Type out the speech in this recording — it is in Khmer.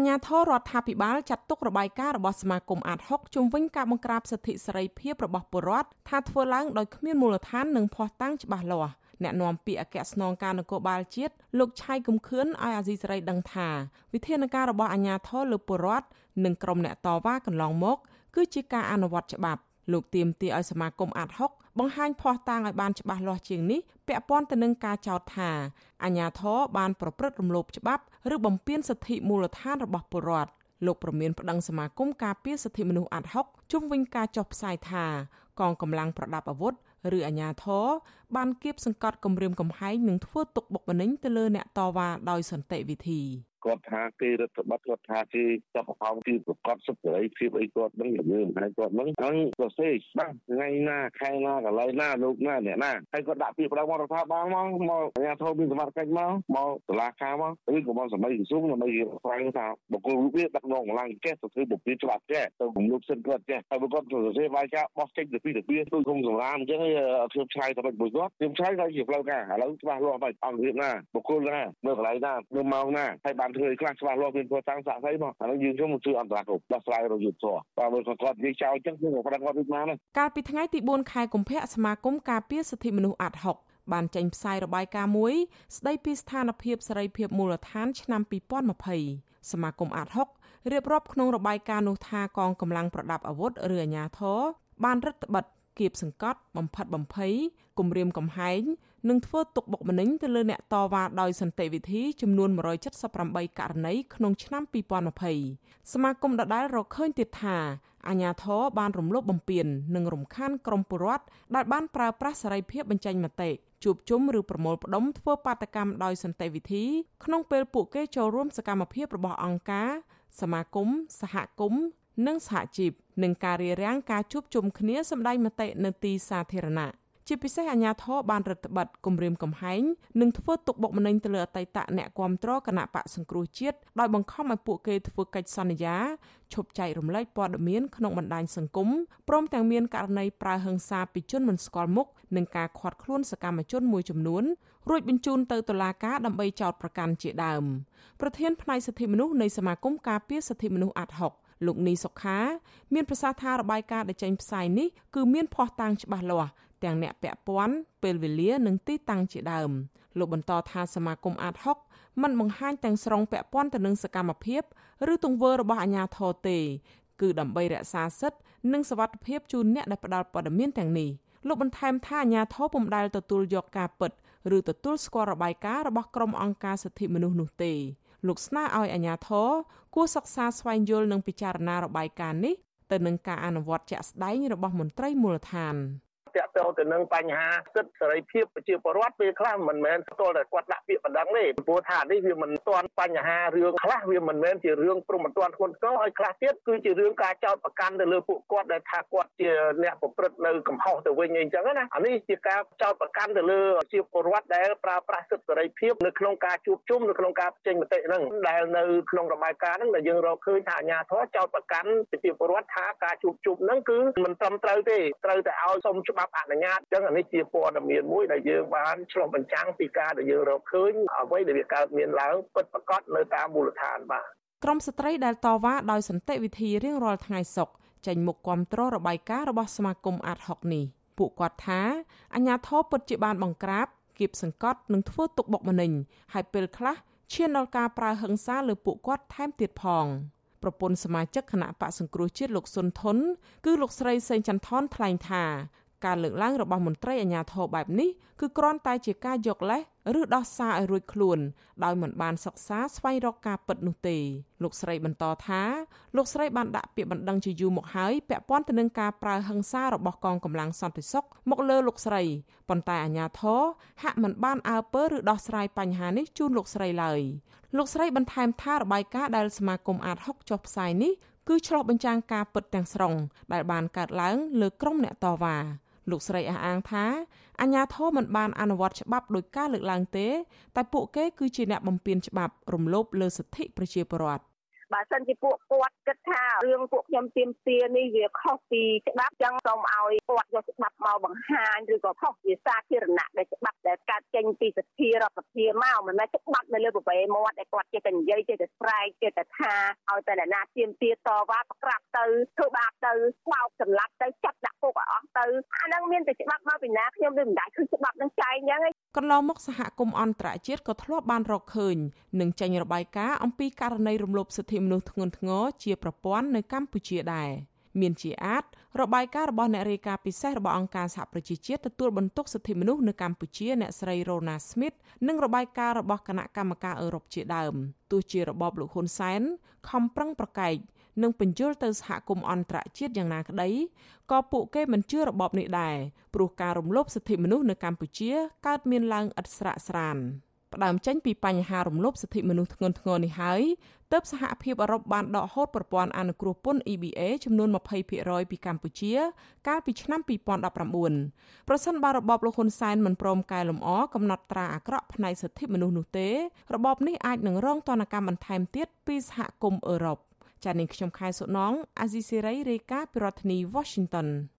អាញាធររដ្ឋាភិបាលចាត់ទុករបាយការណ៍របស់សមាគមអាត60ជំវិញការបង្ក្រាបសិទ្ធិសេរីភាពរបស់ពលរដ្ឋថាធ្វើឡើងដោយគ្មានមូលដ្ឋាននិងភ័ស្តុតាងច្បាស់លាស់អ្នកនាំពាក្យអគ្គស្នងការនគរបាលជាតិលោកឆៃកំខឿនឲ្យអាស៊ីសេរីដឹងថាវិធានការរបស់អាជ្ញាធរលើពលរដ្ឋនិងក្រុមអ្នកតវ៉ាកន្លងមក គឺជាការអនុវត្តច្បាប់លោកទៀមទាឲ្យសមាគមអាត់ហុក បង្ហាញភ័ស្តុតាងឲ្យបានច្បាស់លាស់ជាងនេះពាក់ព័ន្ធទៅនឹងការចោទថាអាញាធរបានប្រព្រឹត្តរំលោភច្បាប់ឬបំពានសិទ្ធិមូលដ្ឋានរបស់ពលរដ្ឋលោកប្រមានប្តឹងសមាគមការពារសិទ្ធិមនុស្សអាត់ហុកជុំវិញការចុះផ្សាយថាកងកម្លាំងប្រដាប់អាវុធឬអាញាធរបានគៀបសង្កត់គម្រាមកំហែងនិងធ្វើទុកបុកម្នេញទៅលើអ្នកតវ៉ាដោយសន្តិវិធី គាត់ថាគេរដ្ឋបတ်គាត់ថាគេចាប់ប្រហោងគឺប្រកាសសិទ្ធិសេរីភាពអីគាត់នឹងល្មើហើយគាត់នឹងហ្នឹងក៏សេច្បាស់ថ្ងៃណាខែណាកន្លែងណាលោកណាអ្នកណាហើយគាត់ដាក់ពាក្យប្តឹងមករដ្ឋាភិបាលមកមកអាជ្ញាធរមានសមត្ថកិច្ចមកមកតុលាការមកឬក៏មកសម័យក្រសួងដើម្បីស្វែងថាបុគ្គលរូបនេះដឹកនាំកម្លាំងចេះទៅធ្វើបុព្វច្បាប់ចេះទៅរំលោភសិទ្ធិគាត់ចេះហើយបើគាត់ទៅសរសេរវាយការបោះចេញទៅពីទៅពីគឺគុំសម្រាមអញ្ចឹងខ្ញុំឆ្លើយទៅមួយគាត់ខ្ញុំឆ្លើយទៅជាផ្លូវការឥឡូវច្បាស់លាស់ហើយអង្គភាពណាបុគ្គលណានៅកន្លែងណានៅម៉ោងណាហើយបានធ្វើខ្លះច្បាស់លាស់មានព្រោះតាំងសាក់ស្អីមកអានោះយើងខ្ញុំជួយអន្តរាគមន៍ដោះស្រាយរយុទ្ធធរបើមើលគាត់និយាយចោលអញ្ចឹងខ្ញុំក៏ប្រាប់គាត់ដូចណាកាលពីថ្ងៃទី4ខែកុម្ភៈសមាគមការពារសិទ្ធិមនុស្សអាត់ហុកបានចេញផ្សាយរបាយការណ៍មួយស្ដីពីស្ថានភាពសេរីភាពមូលដ្ឋានឆ្នាំ2020សមាគមអាត់ហុករៀបរាប់ក្នុងរបាយការណ៍នោះថាកងកម្លាំងប្រដាប់អាវុធឬអាជ្ញាធរបានរឹតបន្តឹងគៀបសង្កត់បំផិតបំភ័យគំរាមកំហែង និងធ្វើទុកបុកម្នេញទៅលើអ្នកតវ៉ាដោយសន្តិវិធីចំនួន178ករណីក្នុងឆ្នាំ2020សមាគមដដែលរកឃើញទៀតថាអាញាធរបានរំលោភបំពាននិងរំខានក្រុមពលរដ្ឋដែលបានប្រើប្រាស់សេរីភាពបញ្ចេញមតិជួបជុំឬប្រមូលផ្ដុំធ្វើបាតកម្មដោយសន្តិវិធីក្នុងពេលពួកគេចូលរួមសកម្មភាពរបស់អង្គការសមាគមសហគមន៍និងសហជីពនឹងការរារាំងការជួបជុំគ្នាសម្ដែងមតិនៅទីសាធារណៈ ជាពិសេសអាញាធរបានរដ្ឋបတ်គម្រាមកំហែងនិងធ្វើទុកបុកម្នេញទៅលើអតីតអ្នកគាំទ្រគណៈបកសង្គ្រោះជាតិដោយបង្ខំឲ្យពួកគេធ្វើកិច្ចសន្យាឈប់ចែករំលែកព័ត៌មានក្នុងបណ្ដាញសង្គមព្រមទាំងមានករណីប្រើហិង្សាពីជនមិនស្គាល់មុខនិងការឃាត់ខ្លួនសកម្មជនមួយចំនួនរួចបញ្ជូនទៅតុលាការដើម្បីចោទប្រកាន់ជាដើមប្រធានផ្នែកសិទ្ធិមនុស្សនៃសមាគមការពារសិទ្ធិមនុស្សអាត់ហុក លោកនីសុខា មានប្រសាសន៍ថារបាយការណ៍ដែលចេញផ្សាយនេះគឺមានភ័ស្តុតាងច្បាស់លាស់ទាំងអ្នកពាក់ព័ន្ធពេលវេលានិងទីតាំងជាដើមលោកបន្តថាសមាគមអាត60មិនបង្ហាញទាំងស្រុងពាក់ព័ន្ធទៅនឹងសកម្មភាពឬទង្វើរបស់អាជ្ញាធរទេ គឺដើម្បីរក្សាសិទ្ធិនិងសវត្ថិភាពជូនអ្នកដែលផ្ដល់ព័ត៌មានទាំងនេះលោកបន្ថែមថាអាជ្ញាធរពុំដែលទទួលយកការពិតឬទទួលស្គាល់របាយការណ៍របស់ក្រុមអង្គការសិទ្ធិមនុស្សនោះទេ លោកស្នើឲ្យអាជ្ញាធរគួរសិក្សាស្វែងយល់និងពិចារណារបាយការណ៍នេះទៅនឹងការអនុវត្តជាក់ស្ដែងរបស់មន្ត្រីមូលដ្ឋានតាក់ ទងទៅនឹងបញ្ហាសិទ្ធិសេរីភាពប្រជាពលរដ្ឋពេលខ្លះមិនមែនស្ទាល់តែគាត់ដាក់ពាក្យបណ្ដឹងទេព្រោះថានេះវាមិនទាន់បញ្ហារឿងខ្លះវាមិនមែនជារឿងព្រមមិនទាន់ធ្ងន់ធ្ងរហើយខ្លះទៀតគឺជារឿងការចោទប្រកាន់ទៅលើពួកគាត់ដែលថាគាត់ជាអ្នកប្រព្រឹត្តនៅកំហុសទៅវិញអីចឹងណាអានេះជាការចោទប្រកាន់ទៅលើជាពលរដ្ឋដែលប្រើប្រាស់សិទ្ធិសេរីភាពនៅក្នុងការជួបជុំនៅក្នុងការចេញមតិហ្នឹងដែលនៅក្នុងរបាយការណ៍ហ្នឹងដែលយើងរកឃើញថាអាជ្ញាធរចោទប្រកាន់ប្រជាពលរដ្ឋថាការជួបជុំហ្នឹងគឺមិនត្រឹមត្រូវទេត្រូវតែឲ្យសុំច្បាប់ច្បាប់អនុញ្ញាតអញ្ចឹងអានេះជាព័ត៌មានមួយដែលយើងបានឆ្លុះបញ្ចាំងពីការដែលយើងរកឃើញអ្វីដែលវាកើតមានឡើងពិតប្រាកដនៅតាមមូលដ្ឋានបាទក្រមស្ត្រីដែលតវ៉ាដោយសន្តិវិធីរៀងរាល់ថ្ងៃសុក្រចេញមុខគាំទ្ររបាយការណ៍របស់សមាគមអាត់ហុកនេះពួកគាត់ថាអញ្ញាធរពិតជាបានបង្ក្រាបគៀបសង្កត់និងធ្វើទុកបុកម្នេញហើយពេលខ្លះឈានដល់ការប្រើហិង្សាលើពួកគាត់ថែមទៀតផងប្រពន្ធសមាជិកគណៈបកសង្គ្រោះជាតិលោកសុនធុនគឺលោកស្រីសេងចន្ទថនថ្លែងថា ការលើកឡើងរបស់មន្ត្រីអាជ្ញាធរបែបនេះគឺគ្រាន់តែជាការយកលេសឬដោះសារឲ្យរួចខ្លួន ដោយមិនបានសិក្សាស្វែងរកការពិតនោះទេលោកស្រីបន្តថាលោកស្រីបានដាក់ពាក្យបណ្ដឹងជាយូរមកហើយពាក់ព័ន្ធទៅនឹងការប្រើហិង្សារបស់កងកម្លាំងសន្តិសុខមកលើលោកស្រីប៉ុន្តែអាជ្ញាធរហាក់មិនបានអើពើឬដោះស្រាយបញ្ហានេះជូនលោកស្រីឡើយលោកស្រីបន្ថែមថារបាយការណ៍ដែលសមាគមអាត6ចុះផ្សាយនេះគឺឆ្លុះបញ្ចាំងការពិតទាំងស្រុងដែលបានកើតឡើងលើក្រុមអ្នកតវ៉ា លោកស្រីអះអាងថាអាញាធរមិនបានអនុវត្តច្បាប់ដោយការលើកឡើងទេ តែពួកគេគឺជាអ្នកបំពានច្បាប់រំលោភលើសិទ្ធិប្រជាពលរដ្ឋ បើសិនជាពួកគាត់គិតថារឿងពួកខ្ញុំទៀមទានេះវាខុសពីច្បាប់ចឹងសូមឲ្យគាត់យកច្បាប់មកបង្ហាញឬក៏ខុសជាសាធារណៈដែលច្បាប់ដែលកាត់ចេញពីសភារដ្ឋសភាមកមិនមែនច្បាប់នៅលើប្រវេមាត់ដែលគាត់ចេះតែនិយាយចេះតែស្រែកចេះតែថាឲ្យតែអ្នកណាទៀមទាតវ៉ាប្រក្រាបទៅធ្វើបាបទៅបោកសម្លាប់ទៅចាប់ដាក់គុកឲ្យអស់ទៅអាហ្នឹងមានតែច្បាប់មកពីណាខ្ញុំដូចមិនដាច់គឺច្បាប់នឹងចែងអញ្ចឹង កន្លងមកសហគមន៍អន្តរជាតិក៏ធ្លាប់បានរកឃើញនិងចេញរបាយការណ៍អំពីករណីរំលោភសិទ្ធិមនុស្សធ្ងន់ធ្ងរជាប្រព័ន្ធនៅកម្ពុជាដែរមានជាអាច របាយការណ៍របស់អ្នករាយការណ៍ពិសេសរបស់អង្គការសហប្រជាជាតិទទួលបន្ទុកសិទ្ធិមនុស្សនៅកម្ពុជាអ្នកស្រី Rona Smith និងរបាយការណ៍របស់គណៈកម្មការអឺរ៉ុបជាដើមទោះជារបបលោកហ៊ុនសែនខំប្រឹងប្រកែក និងបញ្ជូលទៅសហគមន៍អន្តរជាតិយ៉ាងណាក្តីក៏ពួកគេមិនជឿរបបនេះដែរព្រោះការរំលោភសិទ្ធិមនុស្សនៅកម្ពុជាកើតមានឡើងឥតស្រាកស្រានផ្ដើមចេញពីបញ្ហារំលោភសិទ្ធិមនុស្សធ្ងន់ធ្ងរនេះហើយទើបសហភាពអឺរ៉ុបបានដកហូតប្រព័ន្ធអនុគ្រោះពន្ធ EBA ចំនួន20%ពីកម្ពុជា កាលពីឆ្នាំ2019ប្រសិនបើរបបលោកហ៊ុនសែនមិនព្រមកែលម្អកំណត់ត្រាអាក្រក់ផ្នែកសិទ្ធិមនុស្សនោះទេរបបនេះអាចនឹងរងទណ្ឌកម្មបន្ថែមទៀតពីសហគមន៍អឺរ៉ុប ចា៎នាងខ្ញុំខែសុណងអាស៊ីសេរីរាយការណ៍ពីរដ្ឋធានី Washington